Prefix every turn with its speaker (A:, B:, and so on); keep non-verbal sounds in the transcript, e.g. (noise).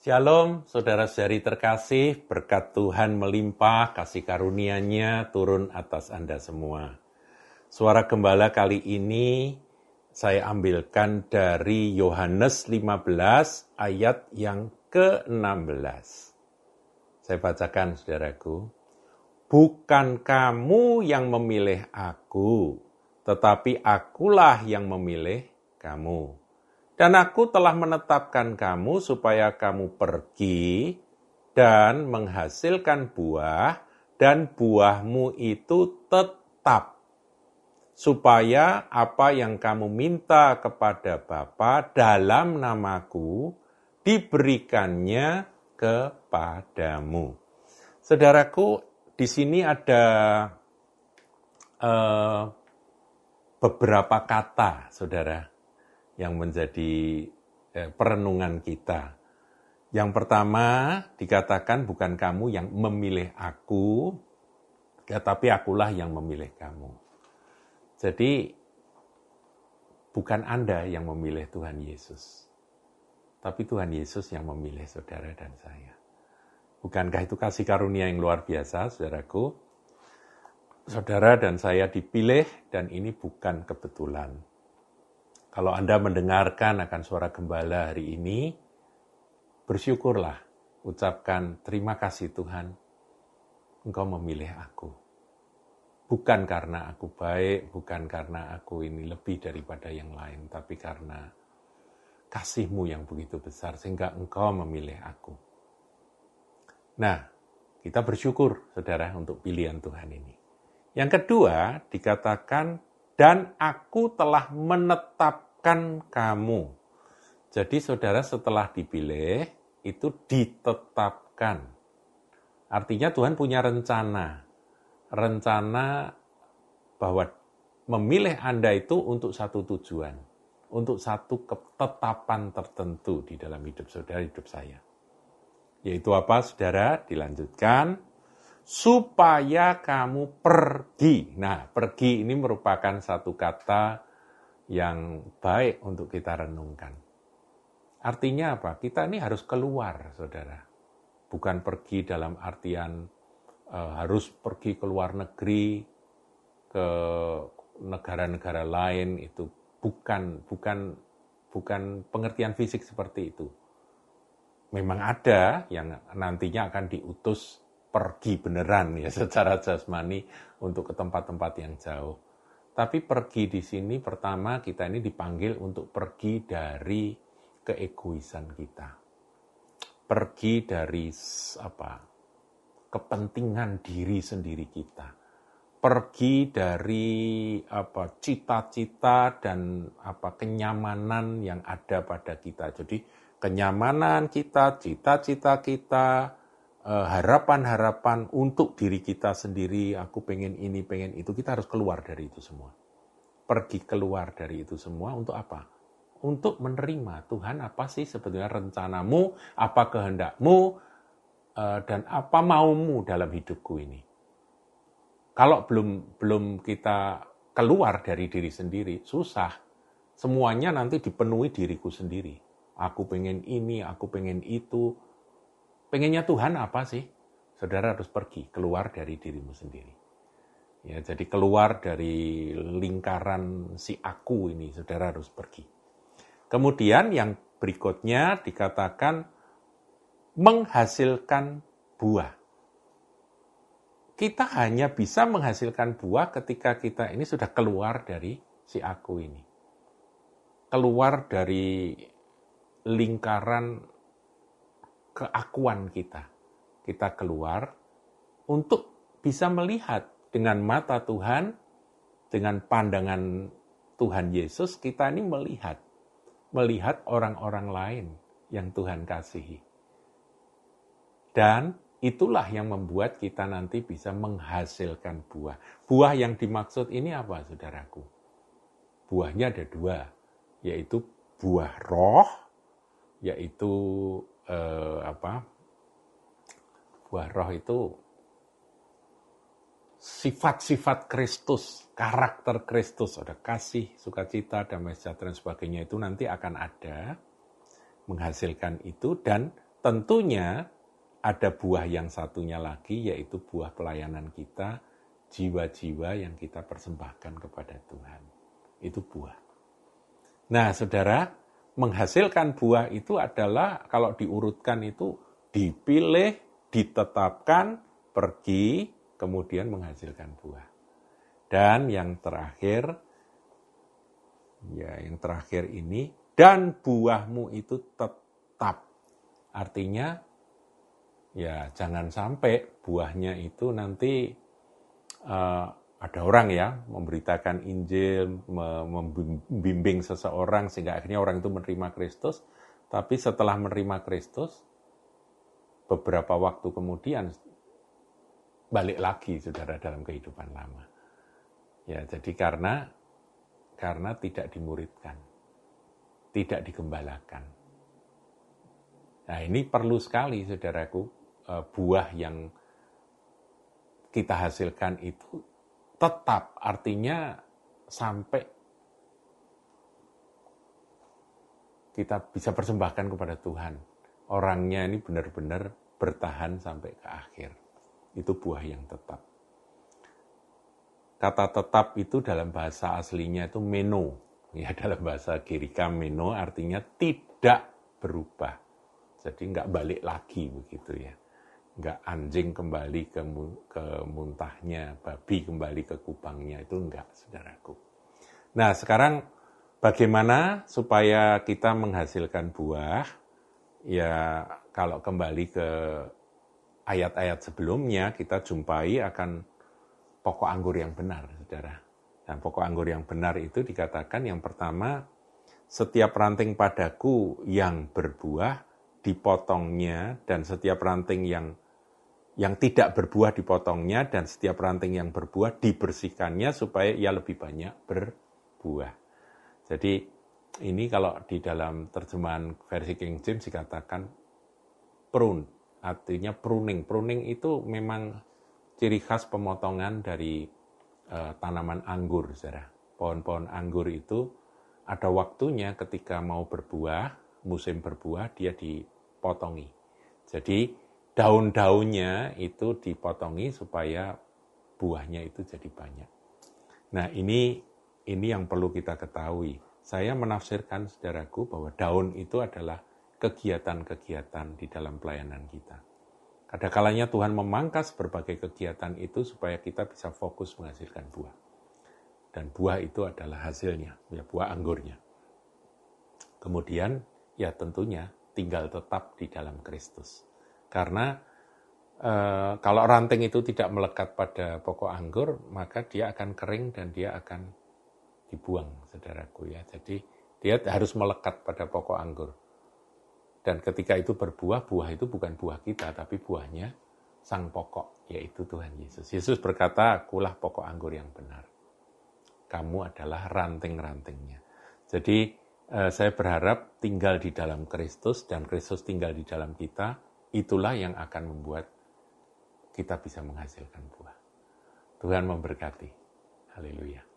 A: Shalom, saudara-saudari terkasih, berkat Tuhan melimpah, kasih karunia-Nya turun atas Anda semua. Suara gembala kali ini saya ambilkan dari Yohanes 15 ayat yang ke-16. Saya bacakan saudaraku. Bukan kamu yang memilih aku, tetapi akulah yang memilih kamu dan aku telah menetapkan kamu supaya kamu pergi dan menghasilkan buah, dan buahmu itu tetap. Supaya apa yang kamu minta kepada Bapa dalam namaku diberikannya kepadamu. Saudaraku, di sini ada uh, beberapa kata, saudara yang menjadi eh, perenungan kita. Yang pertama dikatakan bukan kamu yang memilih aku, tetapi akulah yang memilih kamu. Jadi bukan Anda yang memilih Tuhan Yesus, tapi Tuhan Yesus yang memilih saudara dan saya. Bukankah itu kasih karunia yang luar biasa, saudaraku? Saudara dan saya dipilih dan ini bukan kebetulan kalau Anda mendengarkan akan suara gembala hari ini, bersyukurlah, ucapkan terima kasih Tuhan, Engkau memilih aku. Bukan karena aku baik, bukan karena aku ini lebih daripada yang lain, tapi karena kasihmu yang begitu besar, sehingga Engkau memilih aku. Nah, kita bersyukur, saudara, untuk pilihan Tuhan ini. Yang kedua, dikatakan dan aku telah menetapkan kamu. Jadi saudara setelah dipilih itu ditetapkan. Artinya Tuhan punya rencana. Rencana bahwa memilih Anda itu untuk satu tujuan. Untuk satu ketetapan tertentu di dalam hidup saudara, hidup saya. Yaitu apa saudara? Dilanjutkan supaya kamu pergi. Nah, pergi ini merupakan satu kata yang baik untuk kita renungkan. Artinya apa? Kita ini harus keluar, saudara. Bukan pergi dalam artian uh, harus pergi ke luar negeri, ke negara-negara lain itu bukan bukan bukan pengertian fisik seperti itu. Memang ada yang nantinya akan diutus pergi beneran ya (laughs) secara jasmani untuk ke tempat-tempat yang jauh. Tapi pergi di sini pertama kita ini dipanggil untuk pergi dari keegoisan kita. Pergi dari apa? kepentingan diri sendiri kita. Pergi dari apa cita-cita dan apa kenyamanan yang ada pada kita. Jadi kenyamanan kita, cita-cita kita, harapan-harapan untuk diri kita sendiri, aku pengen ini, pengen itu, kita harus keluar dari itu semua. Pergi keluar dari itu semua untuk apa? Untuk menerima Tuhan apa sih sebetulnya rencanamu, apa kehendakmu, eh, dan apa maumu dalam hidupku ini. Kalau belum belum kita keluar dari diri sendiri, susah. Semuanya nanti dipenuhi diriku sendiri. Aku pengen ini, aku pengen itu, Pengennya Tuhan apa sih? Saudara harus pergi, keluar dari dirimu sendiri. Ya, jadi keluar dari lingkaran si aku ini, saudara harus pergi. Kemudian yang berikutnya dikatakan menghasilkan buah. Kita hanya bisa menghasilkan buah ketika kita ini sudah keluar dari si aku ini. Keluar dari lingkaran keakuan kita. Kita keluar untuk bisa melihat dengan mata Tuhan, dengan pandangan Tuhan Yesus, kita ini melihat. Melihat orang-orang lain yang Tuhan kasihi. Dan itulah yang membuat kita nanti bisa menghasilkan buah. Buah yang dimaksud ini apa, saudaraku? Buahnya ada dua, yaitu buah roh, yaitu eh, apa buah roh itu sifat-sifat Kristus, karakter Kristus, ada kasih, sukacita, damai sejahtera dan sebagainya itu nanti akan ada menghasilkan itu dan tentunya ada buah yang satunya lagi, yaitu buah pelayanan kita, jiwa-jiwa yang kita persembahkan kepada Tuhan. Itu buah. Nah, saudara, menghasilkan buah itu adalah kalau diurutkan itu dipilih, ditetapkan, pergi, kemudian menghasilkan buah. Dan yang terakhir, ya yang terakhir ini, dan buahmu itu tetap. Artinya, ya jangan sampai buahnya itu nanti uh, ada orang ya memberitakan Injil, membimbing seseorang sehingga akhirnya orang itu menerima Kristus, tapi setelah menerima Kristus, beberapa waktu kemudian balik lagi saudara dalam kehidupan lama. Ya, jadi karena karena tidak dimuridkan, tidak digembalakan. Nah, ini perlu sekali saudaraku eh, buah yang kita hasilkan itu tetap artinya sampai kita bisa persembahkan kepada Tuhan. Orangnya ini benar-benar bertahan sampai ke akhir. Itu buah yang tetap. Kata tetap itu dalam bahasa aslinya itu meno. Ya, (laughs) dalam bahasa Girika meno artinya tidak berubah. Jadi nggak balik lagi begitu ya. Nggak anjing kembali ke, ke muntahnya, babi kembali ke kubangnya, itu enggak, saudaraku. Nah, sekarang bagaimana supaya kita menghasilkan buah? Ya, kalau kembali ke ayat-ayat sebelumnya, kita jumpai akan pokok anggur yang benar, saudara. Dan pokok anggur yang benar itu dikatakan yang pertama, setiap ranting padaku yang berbuah dipotongnya dan setiap ranting yang yang tidak berbuah dipotongnya dan setiap ranting yang berbuah dibersihkannya supaya ia lebih banyak berbuah. Jadi ini kalau di dalam terjemahan versi King James dikatakan prune, artinya pruning. Pruning itu memang ciri khas pemotongan dari uh, tanaman anggur, saudara. Pohon-pohon anggur itu ada waktunya ketika mau berbuah, musim berbuah, dia dipotongi. Jadi daun-daunnya itu dipotongi supaya buahnya itu jadi banyak. Nah ini ini yang perlu kita ketahui. Saya menafsirkan saudaraku bahwa daun itu adalah kegiatan-kegiatan di dalam pelayanan kita. Kadang-kalanya Tuhan memangkas berbagai kegiatan itu supaya kita bisa fokus menghasilkan buah. Dan buah itu adalah hasilnya, ya buah anggurnya. Kemudian ya tentunya tinggal tetap di dalam Kristus. Karena e, kalau ranting itu tidak melekat pada pokok anggur, maka dia akan kering dan dia akan dibuang, saudaraku ya. Jadi dia harus melekat pada pokok anggur. Dan ketika itu berbuah, buah itu bukan buah kita, tapi buahnya sang pokok, yaitu Tuhan Yesus. Yesus berkata, akulah pokok anggur yang benar. Kamu adalah ranting-rantingnya. Jadi eh, saya berharap tinggal di dalam Kristus dan Kristus tinggal di dalam kita, itulah yang akan membuat kita bisa menghasilkan buah. Tuhan memberkati. Haleluya.